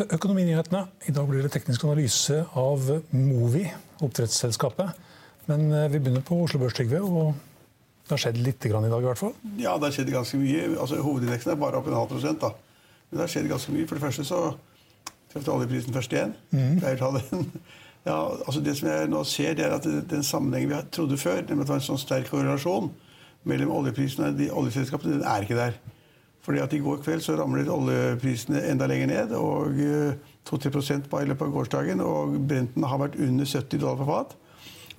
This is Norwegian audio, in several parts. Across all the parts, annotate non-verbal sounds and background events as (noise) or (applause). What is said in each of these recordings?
velkommen til Økonominyhetene. I dag blir det teknisk analyse av Movi, oppdrettsselskapet. Men eh, vi begynner på Oslo Børs, Trygve. Og det har skjedd litt grann i dag i hvert fall. Ja, det har skjedd ganske mye. Altså, Hovedindeksen er bare opp en halv prosent. da. Men det har skjedd ganske mye. For det første så traff oljeprisen først igjen. Mm. (laughs) Ja, altså Det som jeg nå ser, det er at den sammenhengen vi trodde før, nemlig at det var en sånn sterk korrelasjon mellom oljeprisen og de oljeselskapene, den er ikke der. Fordi at I går kveld så ramlet oljeprisene enda lenger ned. og eh, 2-3 bare i løpet av gårsdagen. Og Brenten har vært under 70 dollar på fat.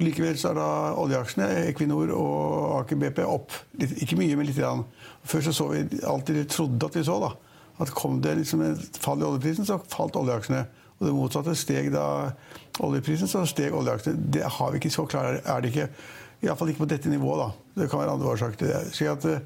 Likevel så er da oljeaksjene, Equinor og Aker BP opp. Litt, ikke mye, men litt. Grann. Før så, så vi alltid trodde at vi så da, at kom det liksom et fall i oljeprisen, så falt oljeaksjene. Og det motsatte steg da oljeprisen, så steg oljeaksjene. Det har vi ikke så klart, er det ikke. Iallfall ikke på dette nivået. da. Det kan være andre årsaker til det. Så at, eh,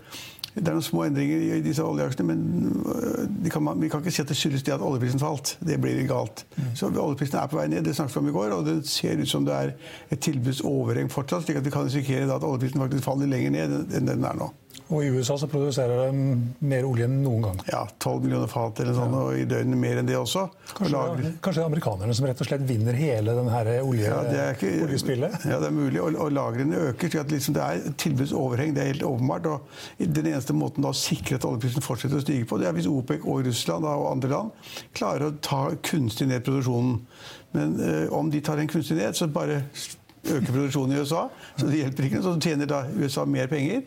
det er noen små endringer i disse oljeaksjene, men øh, kan, man- vi kan ikke si at det skyldes det at oljeprisen falt. Det blir galt. Så Oljeprisen er på vei ned, det snakket vi om i går, og det ser ut som det er et tilbudsoverheng fortsatt, slik at vi kan risikere at oljeprisen faktisk faller lenger ned enn den er nå. Og i USA så produserer de mer olje enn noen gang. Ja, 12 millioner fat eller sånn, og i døgnet mer enn det også. Og Kanskje, kanskje det er amerikanerne som rett og slett vinner hele denne olje, Ja, det ikke, oljespillet? (laughs) Ja, det er mulig. Og, og lagrene øker. så liksom det er tilbudsoverheng. Det er helt åpenbart. Og den eneste måten da å sikre at oljeprisen fortsetter å stige på, det er hvis OPEC og Russland da, og andre land klarer å ta kunstig ned produksjonen. Men øh, om de tar den kunstig ned, så bare øker produksjonen i USA. Så det hjelper ikke. Så tjener da USA mer penger.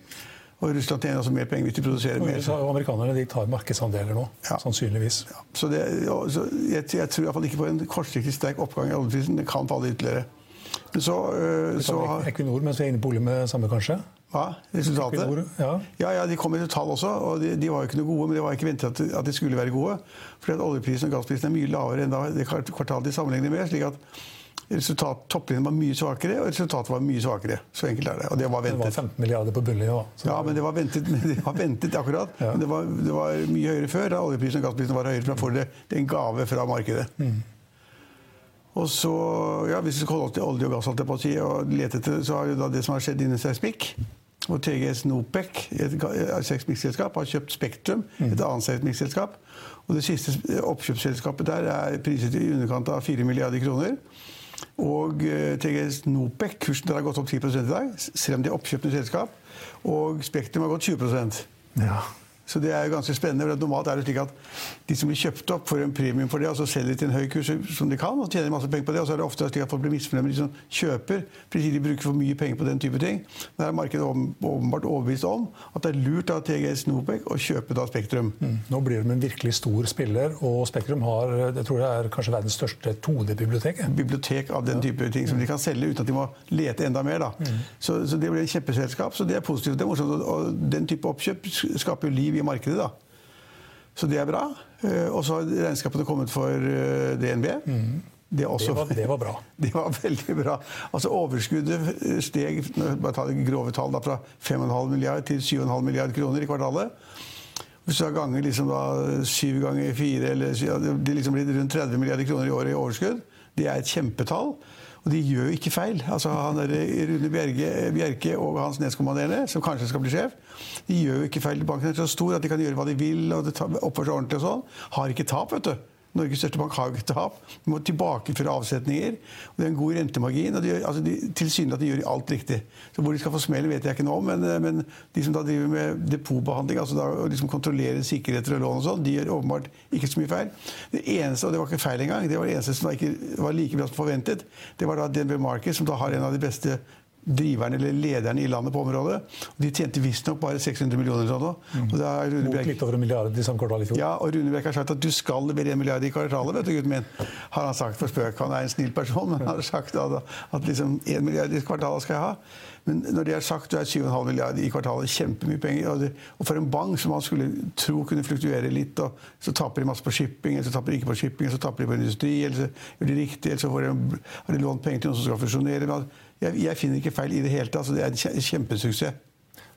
Og Russland tjener altså mer penger hvis de produserer mer. Så. og amerikanerne de tar markedsandeler nå, Ja. sannsynligvis. Så, det, ja, så jeg, jeg tror iallfall ikke på en kortsiktig sterk oppgang i oljeprisen. Det kan falle ytterligere. Men så, øh, så Equinor, mens vi er inne på olje med samme, kanskje? Hva? Resultatet? Equinor, ja. ja, ja, de kom med tall også, og de, de var jo ikke noe gode. Men det var ikke ventet at, at de skulle være gode. Fordi at oljeprisen og gassprisen er mye lavere enn det kvartalet de sammenligner med. slik at resultat, topplinjen var mye svakere, og resultatet var mye svakere. Så enkelt er det. Og det var Det var 15 milliarder på bunnlinja. Ja, men det var ventet, det var ventet akkurat. Ja. Men det var, det var mye høyere før, da oljeprisen og gassprisen var høyere. For da får det, er en gave fra markedet. Og så, ja, Hvis vi skal holde oss til olje og gass, holdt jeg på å si, og lete etter, så har jo da det som har skjedd innen seismikk og TGS Nopec, et seismikkselskap, har kjøpt Spektrum, et annet seismikkselskap. Og Det siste oppkjøpsselskapet der er priset i underkant av 4 milliarder kroner. Og eh, TGS Nopec, kursen der har gått opp 10 i dag, selv om det er oppkjøpende selskap. Og Spektrum har gått 20% ja. Så det er jo ganske spennende. for Normalt er det slik at de som blir kjøpt opp, får en premium for det, og så selger de til en høy kurs som de kan, og tjener masse penger på det. Og så er det ofte slik at folk blir misfornøyd med de som kjøper, fordi de bruker for mye penger på den type ting. Men her er markedet åpen- åpenbart overbevist om at det er lurt av TGS Nopec å kjøpe da Spektrum. Mm. Nå blir de en virkelig stor spiller, og Spektrum har jeg tror det er kanskje verdens største 2D-bibliotek. bibliotek av den type ting som de kan selge uten at de må lete enda mer. Da. Så, så det blir en kjempeselskap, så det er positivt. Det er morsomt, og den type oppkjøp skaper jo liv i markedet. da. Så det er bra. Eh, Og så har regnskapene kommet for DNB. DNB. Det, er også, Det var, det var bra. (laughs) det var veldig bra. Altså Overskuddet eh, steg bare ta det grove tall da, fra 5,5 milliard til 7,5 milliard kroner i kvartalet. Hvis du har ganger liksom da 7 ganger 4, eller det liksom blir rundt 30 milliarder kroner i året i overskudd, det er et kjempetall. Og de gjør jo ikke feil. Altså han der Rune Bjerke, Bjerke og hans nestkommanderende, som kanskje skal bli sjef, de gjør jo ikke feil. Banken er så stor at de kan gjøre hva de vil og oppføre seg ordentlig og sånn. Har ikke tap, vet du. Norges største bank har jo ikke tap. De må tilbakeføre avsetninger. og Det er en god rentemargin. og de, altså de, Tilsynelatende gjør de alt riktig. Så Hvor de skal få smellen, vet jeg ikke nå, men, eh, men de som da driver med depotbehandling, altså liksom kontrollere sikkerheter og lån og sånn, de gjør åpenbart ikke så mye feil. Det eneste, og det var ikke feil engang, det var det eneste som da ikke var like bra som forventet, det var da DNB Market, som da har en av de beste driverne eller lederne i landet på området. Og de tjente visstnok bare 600 millioner eller sånn. Og da er Rune Bjerk- litt over en milliard i samme kvartal i fjor. ja, og Rune Bjerk har sagt at du skal levere en milliard i kvartalet, vet du, gutten min. Har han sagt for spøk. Han er en snill person, men han har sagt at, at liksom en milliard i kvartalet skal jeg ha. Men når det er sagt, du er 7,5 milliard i kvartalet, kjempemye penger. Og, det, og for en bank som man skulle tro kunne fluktuere litt, og så taper de masse på shipping, eller så taper de ikke på shipping, eller så taper de på industri, eller så gjør de riktig, eller så de, har de lånt penger til noen som skal fusjonere. Jeg, jeg finner ikke feil i det hele tatt. så Det er en kjempesuksess.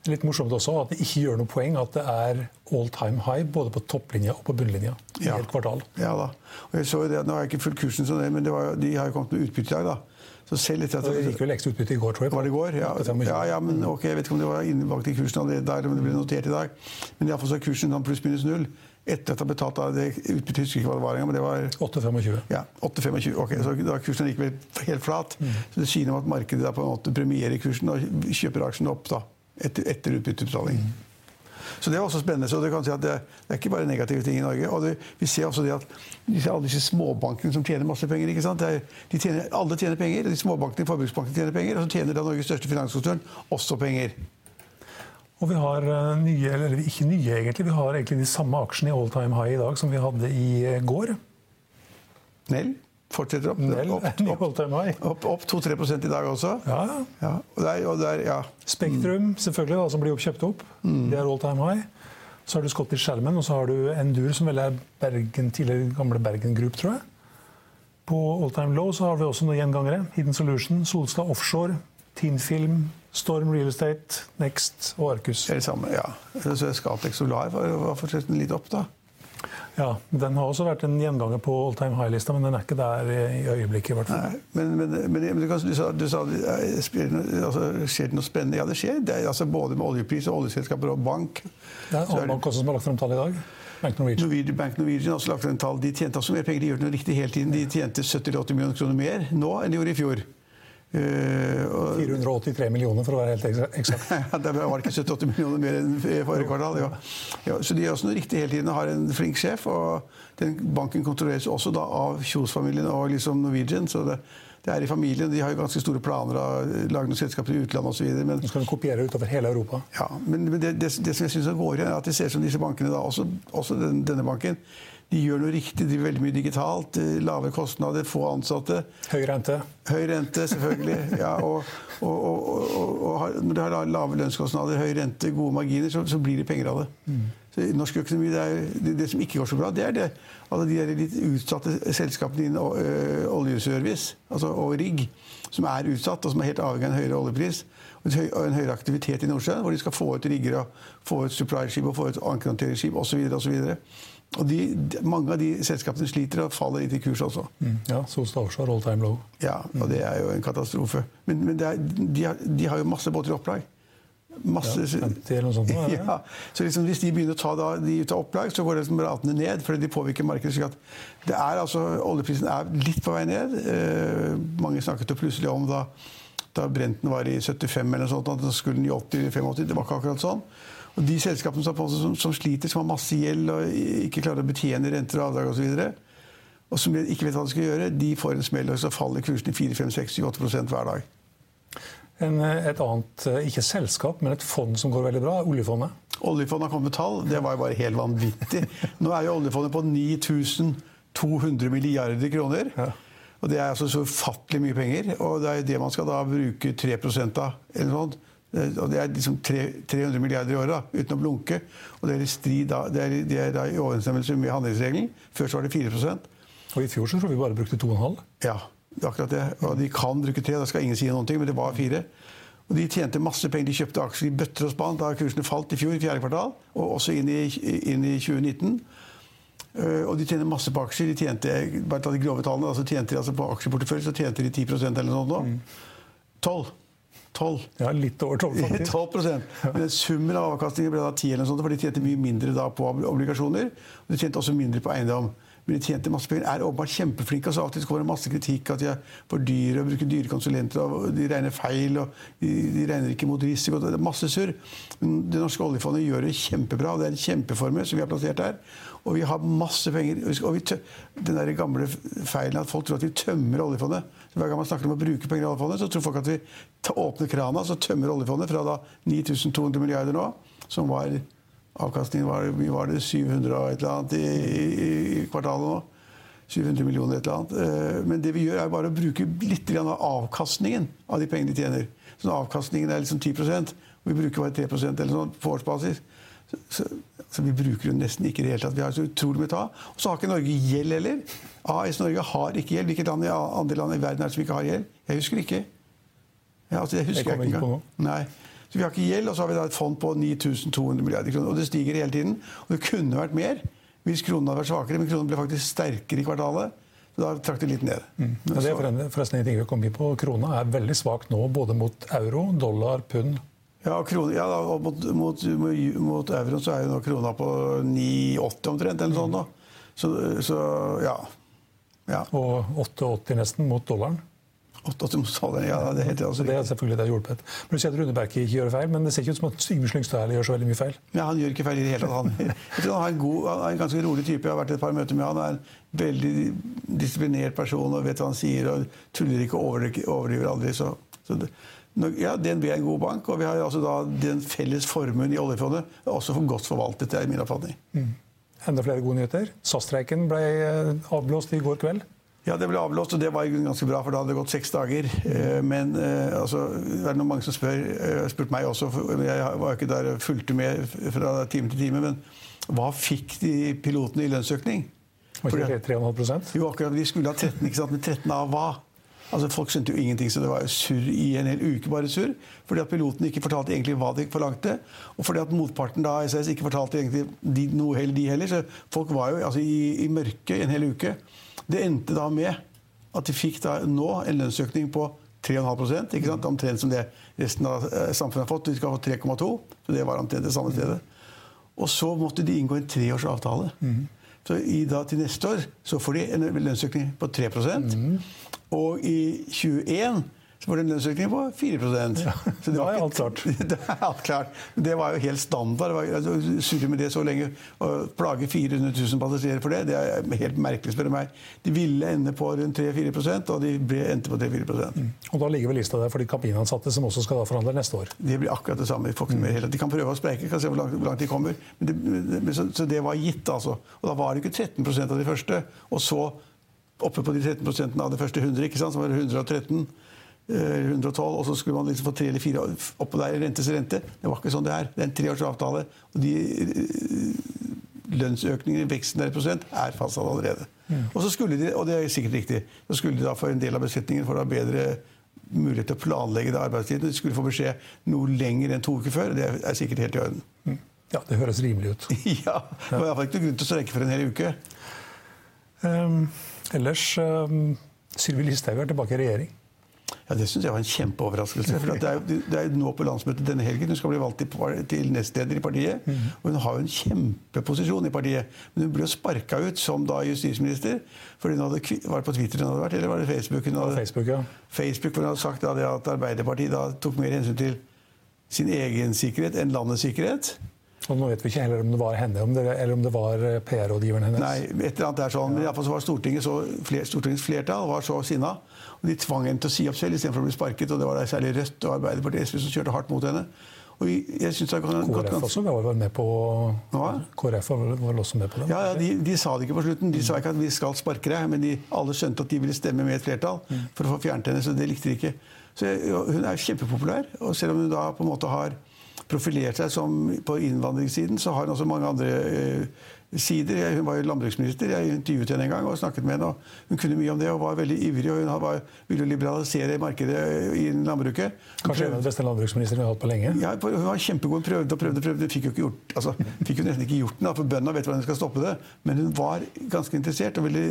Det er litt morsomt også at det ikke gjør noe poeng at det er all time high både på topplinja og på bunnlinja i Ja. et kvartal. Ja da. Og jeg så det, Nå har jeg ikke fulgt kursen, sånn, men det var, de har jo kommet med utbytte i dag. da. Så selv etter at Det gikk vel ekstra utbytte i går, tror jeg. Var det i går? Ja, ja, ja men ok, Jeg vet ikke om det var innbakt i kursen der, om det ble notert i dag. Men iallfall så er kursen sånn pluss-minus null. Etter at det har betalt av det utbyttet, husker ikke hva det var engang, men det var 8,25. ja, 8,25. Ok, så da kursen likevel helt flat. Så det om at markedet da på en måte premierer kursen og kjøper aksjene opp da, etter, etter utbyttebetaling. Så det er også spennende. så det kan si at det, det er ikke bare negative ting i Norge. og det, Vi ser også det at disse, alle disse småbankene som tjener masse penger. ikke sant? Er, de tjener, alle tjener penger. De småbankene, forbruksbankene tjener penger, og så tjener da Norges største finanskonsern også penger. Og vi har eh, nye, eller ikke nye egentlig, vi har egentlig de samme aksjene i all time high i dag som vi hadde i eh, går. Nell fortsetter opp. Nell, Opp, (laughs) opp, opp, opp 2-3 i dag også. Ja, Ja, og det er, og det er, ja. Spektrum, selvfølgelig, da, som blir kjøpt opp. Det er all time high. Så har du Scottish Salmon, og så har du Endur, som vel er Bergen, tidligere gamle Bergen Group, tror jeg. På all time low så har vi også noen gjengangere. Hidden Solution, Solstad Offshore, Teen Film, Storm Real Estate, Next og Arcus. Det er det samme, ja. Så Scatec Solar var, var fortsatt litt opp, da. Ja, Den har også vært en gjenganger på all time high-lista, men den er ikke der i øyeblikket. i hvert fall. Nei, men, men, men, men du, kan, du sa, du sa eh, det altså, skjer det noe spennende? Ja, det skjer. Det er, altså, både med oljepris og oljeselskaper og bank. Det er en annen bank også som har lagt frem tall i dag. Bank Norwegian. Norwegian, Bank Norwegian har også lagt frem tall. De tjente også mer penger. De gjør noe riktig hele tiden. De tjente 70-80 millioner kroner mer nå enn de gjorde i fjor. Eh, 483 millioner, for å være helt eksakt. (laughs) Ja, det var ikke 78 millioner mer enn i forrige kvartal. Ja. Ja, så de gjør også noe riktig hele tiden og har en flink sjef. og den Banken kontrolleres også da av Kjos-familien og liksom Norwegian. så det, det er i familien. De har jo ganske store planer av å lage noen selskaper i utlandet osv. Men, skal de kopiere utover hele Europa. ja, men men det, det, det som jeg syns går igjen, er at det ser ut som disse bankene, da, også, også den, denne banken, de gjør noe riktig. De driver veldig mye digitalt. eh, Lave kostnader, få ansatte. Høy rente. Høy rente, selvfølgelig. (laughs) Ja, og, og, og, og, når de har lave lønnskostnader, høy rente, gode marginer, så, så blir det penger av det. Så i norsk økonomi, det, er, det, det som ikke går så bra, det er det. Alle de der litt utsatte selskapene innen øh, oljeservice altså, og rigg, som er utsatt, og som er helt avhengig av en høyere oljepris. Og en, høyere aktivitet i Nordsjøen, hvor de skal få ut riggere, få ut supply-skip og få ut ankerhåndteringsskip osv. Og, de, de, mange av de selskapene sliter og faller litt i kurs også. Ja, Solstad Offshore, all time low. Ja, og det er jo en katastrofe. Men, men det er, de, har, de har jo masse båter i opplag. Masse, Ja, 50 eller noe sånt, er? (laughs) Ja, så liksom hvis de begynner å ta da, de ut av opplag, så går det liksom ratene ned, fordi de påvirker markedet. slik at det er altså, Oljeprisen er litt på vei ned. Eh, mange snakket jo plutselig om da, da Brenten var i 75 eller noe sånt, at da skulle den i 80-85. Det var ikke akkurat sånn. Og de selskapene som, som, sliter, som har masse gjeld og ikke klarer å betjene renter og avdrag osv., og som ikke vet hva de skal gjøre, de får en smell, og så faller kursen i 4-5-6-8% hver dag. En, et annet, eh, ikke selskap, men et fond som går veldig bra, er oljefondet. Oljefondet har kommet med tall. Det var jo bare helt vanvittig. Nå er jo oljefondet på 9200 milliarder kroner. Ja. Og det er altså så ufattelig mye penger. Og det er det man skal da bruke 3 av. eller sånt. Det- Og det er liksom 300 milliarder i året, uten å blunke. Og det er i strid det er, det er i overensstemmelse med handlingsregelen. Før så var det 4% Og i fjor så tror vi bare brukte 2,5. Ja, det er akkurat det. Og de kan bruke tre, da skal ingen si noen ting, men det var fire. Og de tjente masse penger. De kjøpte aksjer i bøtter og spann da kursene falt i fjor, i fjerde kvartal, og også inn i, inn i 2019. Eh, Og de tjener masse på aksjer. De tjente, bare ta de grove tallene, altså tjente de altså på aksjeportefølje så tjente de 10% eller noe sånt nå. 12. 12. Ja, litt over 12, (laughs) faktisk. 12 Men summen av avkastningen ble da 10 eller noe sånt, for de tjente mye mindre da på obligasjoner. Og de tjente også mindre på eiendom. men de tjente masse penger. Er åpenbart kjempeflinke, og så alltid kommer det masse kritikk at de er for dyre og bruker dyre konsulenter, og de regner feil, og de, de regner ikke mot risiko. Det er masse surr. Men det norske oljefondet gjør det kjempebra, og det er en kjempeformue som vi har plassert der. Og vi har masse penger. Og vi den der gamle feilen at folk tror at vi tømmer oljefondet. Hver gang man snakker om å bruke penger i oljefondet, så tror folk at vi åpner krana, så tømmer oljefondet fra da 9200 milliarder nå, som var Avkastningen var, var det 700 og et eller annet i, i, i kvartalet nå. 700 millioner et eller annet. Eh, men det vi gjør, er bare å bruke litt av avkastningen av de pengene de tjener. Så avkastningen er liksom 10 og vi bruker bare 3% eller sånn på årsbasis. Så, så, vi bruker jo nesten ikke i det hele tatt. Vi har så utrolig mye ta. Og så har ikke Norge gjeld heller. AS Norge har ikke gjeld. Hvilket land i andre land i verden er det som ikke har gjeld? Jeg husker ikke. Ja, altså, jeg husker jeg ikke engang. Nei. Så vi har ikke gjeld, og så har vi da et fond på 9200 milliarder kroner. Og det stiger hele tiden. Og det kunne vært mer hvis kronen hadde vært svakere, men kronen ble faktisk sterkere i kvartalet. Så da trakk det litt ned. Mm. Ja, det er forresten en ting vi kom inn på. Krona er veldig svak nå, både mot euro, dollar, pund. Ja, krone, ja og mot, mot, mot, euroen så er jo nå krona på 9,80 omtrent, eller sånn. da. Så, så ja. ja. Og 8,80 nesten mot dollaren? 88 ja, det, heter altså. det er selvfølgelig det hjulpet. Men at Runeberg ikke gjør feil, men det ser ikke ut som at Yngve Slyngstad gjør så veldig mye feil? Ja, Han gjør ikke feil i det hele tatt. Han, (laughs) jeg tror han, er en god, han er en ganske rolig type. Jeg har vært i et par møter med han. Han er en veldig disiplinert person og vet hva han sier. og Tuller ikke og overdriver aldri. Så, så det, ja, DNB er en god bank, og vi har altså da den felles formuen i oljefondet også for godt forvaltet. Det er min oppfatning. Mm. Enda flere gode nyheter. SAS-streiken ble eh, avblåst i går kveld. Ja, det ble avblåst, og det var ganske bra, for da hadde det gått seks dager. Eh, men eh, altså, det er noen mange som spør, spurt meg også, for jeg var ikke der og fulgte med fra time til time, men hva fikk de pilotene i lønnsøkning? Var ikke det 3,5 Jo, akkurat. Vi skulle ha 13, ikke sant? Men 13 av hva? Altså, Folk skjønte jo ingenting, så det var surr i en hel uke. bare surr, Fordi at pilotene ikke fortalte egentlig hva de forlangte. Og fordi at motparten da, SS ikke fortalte egentlig de, noe heller, de heller. Så folk var jo altså, i, i mørket en hel uke. Det endte da med at de fikk da nå en lønnsøkning på 3,5% ikke sant? omtrent som det resten av eh, samfunnet har fått. De skal ha 3,2, så det var omtrent det samme stedet. Og så måtte de inngå en treårsavtale. Mm. Så i, da, til neste år så får de en lønnsøkning på 3 mm. Og i 2021 så var det en lønnsøkning på 4 ja, Så det var alt klart. (laughs) Det er alt klart. Det var jo helt standard. Altså, surre med det så lenge og plage 400 000 passasjerer for det, det er helt merkelig, spør du meg. De ville ende på rundt 3-4% og de ble, endte på 3-4 mm. Og da ligger vel lista der for de kabinansatte som også skal da forhandle neste år? Det blir akkurat det samme. De, kan prøve å spreike, kan se hvor langt, hvor langt de kommer. Det, så, så, det var gitt, altså. Og da var det ikke 13 av de første. Og så oppe på de 13% av de første 100, ikke sant, som var 113. 112, eh, og så skulle man liksom få tre eller fire oppå der i rentes rente. Det var ikke sånn det er. Det er en treårs avtale. Og de eh, lønnsøkningene, veksten der i prosent, er fastsatt allerede. Mm. Og så skulle de, og det er sikkert riktig, så skulle de da få en del av besetningen for å ha bedre mulighet til å planlegge det arbeidstiden. De skulle få beskjed noe lenger enn to uker før. Det er sikkert helt i orden. Mm. Ja, det høres rimelig ut. (laughs) ja. Det var iallfall ikke noen grunn til å streike for en hel uke. Um, ellers um, Sylvi Listhaug er tilbake i regjering. Ja, Det syns jeg var en kjempeoverraskelse. for det er, jo, det er nå på landsmøtet denne helgen hun skal bli valgt til, til nestleder i partiet. Mm. Og hun har jo en kjempeposisjon i partiet. Men hun ble jo sparka ut som da justisminister. Fordi hun hadde, Var det på Twitter hun hadde vært, eller var det Facebook? Hun hadde, Facebook, ja. Facebook, hvor hun hadde sagt da, at Arbeiderpartiet da tok mer hensyn til sin egen sikkerhet enn landets sikkerhet. Og nå vet vi ikke heller om det var henne om det, eller om det var eh, PR-rådgiveren hennes. Nei, et eller annet er sånn, men i fall så var Stortinget så, Stortingets flertall var så sinna. Og de tvang henne til å si opp selv istedenfor å bli sparket. Og det var da særlig Rødt og Arbeiderpartiet SV som kjørte hardt mot henne. Og jeg synes det kan, KrF også var vel med på Hva? KrF var vel også med på det? Ja, ja de, de, sa det ikke på slutten. De sa ikke at vi skal sparke deg, men de, alle skjønte at de ville stemme med et flertall for å få fjernet henne. Så det likte de ikke. Så Hun er kjempepopulær. Og selv om hun da på en måte har profilert seg som på innvandringssiden, så har hun også mange andre eh, sider. Hun var jo landbruksminister. Jeg intervjuet henne en gang og snakket med henne. og Hun kunne mye om det og var veldig ivrig. og Hun var, ville liberalisere markedet i landbruket. Kanskje den beste landbruksministeren vi har hatt på lenge? Ja, Hun var kjempegod. Hun prøvde og prøvde. prøvde, Fikk jo ikke gjort, altså, fikk jo nesten ikke gjort den, for bøndene vet hvordan de skal stoppe det. Men hun var ganske interessert og ville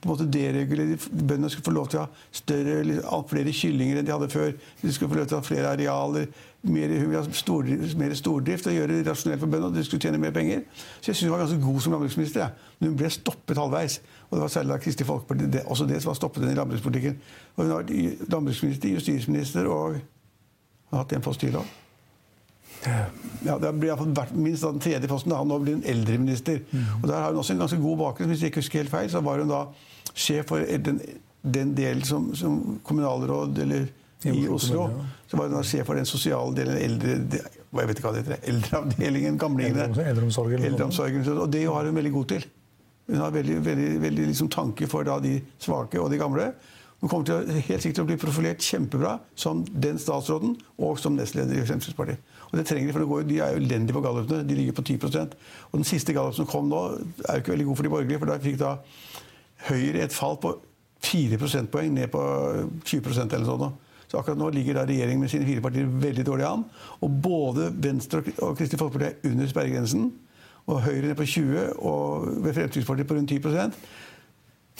på en måte deregulere. Bøndene skulle få lov til å ha større, flere kyllinger enn de hadde før. De skulle få lov til å ha flere arealer mer, stor, mer stordrift og gjøre det rasjonelt for bøndene. De skulle tjene mer penger. Så jeg syns hun var ganske god som landbruksminister. Ja. Men hun ble stoppet halvveis. Og det var særlig da Kristelig Folkeparti det, også det som var stoppet henne i landbrukspolitikken. Og hun har vært landbruksminister, justisminister og har hatt en post til òg. Ja, det blir vært minst den tredje posten. Da. Nå blir hun eldreminister. Mm. Og der har hun også en ganske god bakgrunn. Hvis jeg ikke husker helt feil, så var hun da sjef for den, den delen som, som kommunalråd eller i Oslo. Så var hun sjef for den sosiale delen, eldre, jeg vet ikke hva det heter, eldreavdelingen, gamlingene. Eldreomsorgen. Eldreomsorgen. Og det har hun veldig god til. Hun har veldig, veldig, veldig liksom tanke for da de svake og de gamle. Hun kommer til å, helt sikkert til å bli profilert kjempebra som den statsråden og som nestleder i Fremskrittspartiet. Og det trenger De for det går, de er jo elendige på gallupene. De ligger på 10% Og Den siste gallup som kom nå, er jo ikke veldig god for de borgerlige. for Da fikk da Høyre et fall på 4 prosentpoeng ned på 20% eller sånn. Så akkurat nå ligger da regjeringen med sine fire partier veldig dårlig an. Og både Venstre og Kristelig Folkeparti er under sperregrensen. Og Høyre ned på 20 og ved Fremskrittspartiet på rundt 10%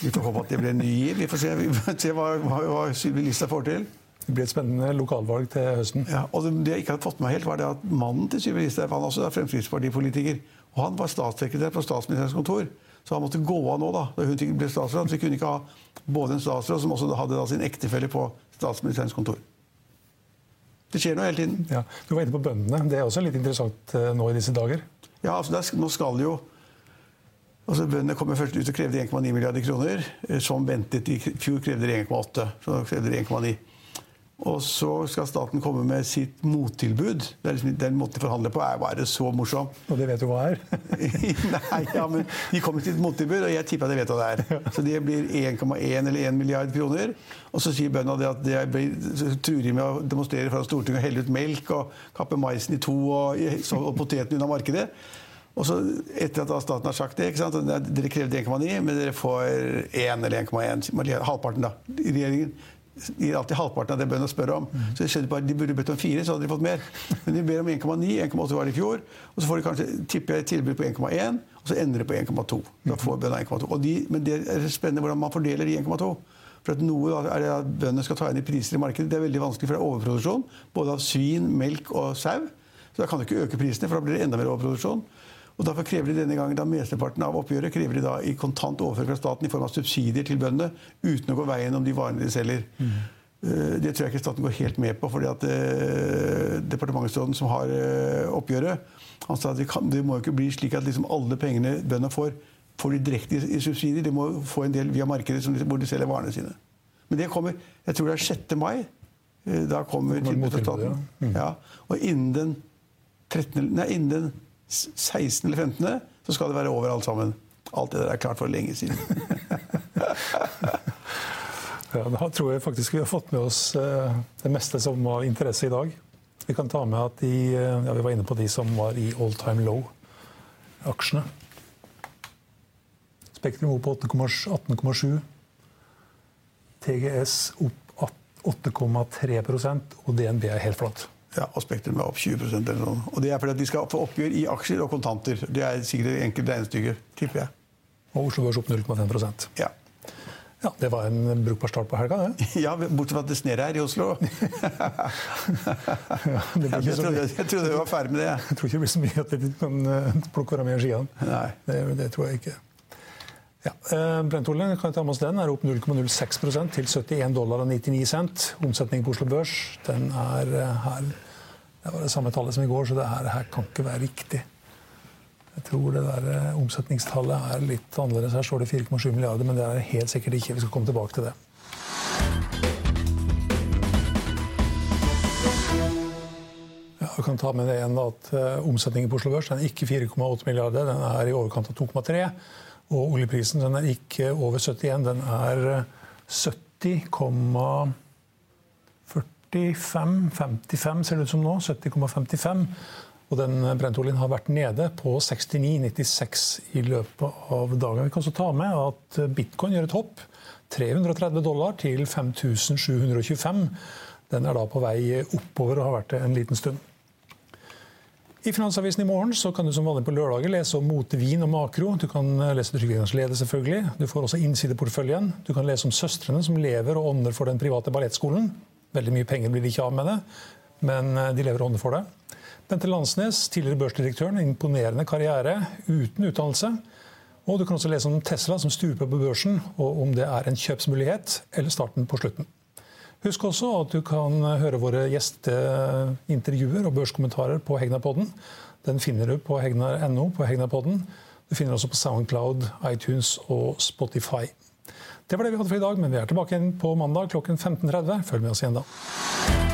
Vi får håpe at det blir en ny giv. Vi får se, vi får se hva, hva, hva Sylvi Listhaug får til. Det blir et spennende lokalvalg til høsten. Ja, og Det jeg ikke hadde fått med helt, var det at mannen til Sylvi Listhaug var også Fremskrittspartipolitiker. Og han var statssekretær på statsministerens kontor. Så han måtte gå av nå, da, da hun ble statsråd. Så vi kunne ikke ha både en statsråd som også hadde da sin ektefelle på statsministerens kontor. Det skjer noe hele tiden. Ja, Du var inne på bøndene. Det er også litt interessant eh, nå i disse dager? Ja, altså der, nå skal jo altså Bøndene kommer først ut og krevde 1,9 milliarder kroner. Eh, som ventet i fjor krevde de 1,8. Så krevde de 1,9. Og så skal staten komme med sitt mottilbud. Det er liksom, Den måten de forhandler på, er bare så morsom. Og det vet du hva er? (laughs) Nei, ja, men De kommer med sitt mottilbud, og jeg tipper at jeg vet hva det er. Så det blir 1,1 eller 1 milliard kroner. Og så sier bøndene det at de truer med å demonstrere foran Stortinget og helle ut melk og kappe maisen i to og, og poteten unna markedet. Og så Etter at staten har sagt det ikke sant? Dere krevde 1,9, men dere får 1 eller 1,1. Halvparten, da. i regjeringen gir alltid halvparten av det bøndene spør om. Mm. Så jeg bare, De burde bedt om fire, så hadde de fått mer. Men de ber om 1,9. 1,8 var det i fjor. Og så får de kanskje tipper jeg, tilbud på 1,1, og så ender det på 1,2. Da får bøndene 1,2. De, men det er spennende hvordan man fordeler de 1,2. For at Noe er det at bøndene skal ta inn i priser i markedet. Det er veldig vanskelig, for det er overproduksjon. Både av svin, melk og sau. Så da kan du ikke øke prisene, for da blir det enda mer overproduksjon. Og Derfor krever de denne gangen da mesteparten av oppgjøret krever de da i kontant overføring fra staten i form av subsidier til bøndene, uten å gå veien om de varene de selger. Mm. Det tror jeg ikke staten går helt med på. fordi at uh, Departementsråden som har uh, oppgjøret, han sa at det, kan, det, må jo ikke bli slik at liksom alle pengene bøndene får, får de direkte i, i, subsidier. De må få en del via markedet som, hvor de selger varene sine. Men det kommer jeg tror det er 6. mai. Da kommer tilbudet fra staten. Ja. Mm. Ja. Og innen den 13, nei, innen den 16. eller 15., så skal det være over alt sammen. Alt det der er klart for lenge siden. (laughs) ja, da tror jeg faktisk vi har fått med oss eh, det meste som var interesse i dag. Vi kan ta med at de, eh, ja, vi var inne på de som var i all time low-aksjene. Spektrum opp på 18,7. TGS opp 8,3% og DNB er helt flatt. Ja, og Spektrum er opp 20% eller noe. Og Det er fordi at de skal få oppgjør i aksjer og kontanter. Det er sikkert enkelt regnestykke, tipper jeg. Og Oslo Børs opp 0,5 Ja. Ja, Det var en brukbar start på helga, det. (laughs) Ja, bortsett fra at det sner her i Oslo. (laughs) (laughs) ja, det jeg, trodde, jeg trodde vi var ferdig med det. Jeg tror ikke det blir så mye at de kan eh, plukke hverandre i skiene. Det, det tror jeg ikke. Ja, eh, Brentoljen kan ta med oss den, er opp 0,06 til 71 dollar og 99 cent. Omsetningen på Oslo Børs den er eh, her Det var det samme tallet som i går, så det her, her kan ikke være riktig. Jeg tror det der eh, omsetningstallet er litt annerledes. Her står det 4,7 milliarder, men det er helt sikkert ikke. Vi skal komme tilbake til det. Jeg kan ta med det igjen at Omsetningen på Oslo Børs den er ikke 4,8 milliarder, den er i overkant av 2,3. Og oljeprisen den er ikke over 71, den er 70,45 ser det ut som nå. 70,55. Og den brentoljen har vært nede på 69,96 i løpet av dagen. Vi kan også ta med at bitcoin gjør et hopp. 330 dollar til 5725. Den er da på vei oppover og har vært det en liten stund. I Finansavisen i morgen så kan du som vanlig på lørdager lese om Motevin og makro. Du kan eh, lese Trygderettens leder, selvfølgelig. Du får også innsideporteføljen. Du kan lese om søstrene som lever og ånder for den private ballettskolen. Veldig mye penger blir de ikke av med det, men eh, de lever og ånder for det. Bente Landsnes, tidligere børsdirektøren. imponerende karriere uten utdannelse. Og du kan også lese om Tesla som stuper på børsen, og om det er en kjøpsmulighet eller starten på slutten. Husk også at du kan høre våre gjesteintervjuer og børskommentarer på Hegnapodden. Den finner du på hegnar.no på Hegnapodden. Du finner også på Soundcloud, iTunes og Spotify. Det var det vi hadde for i dag, men vi er tilbake igjen på mandag klokken 15.30. Følg med oss igjen da.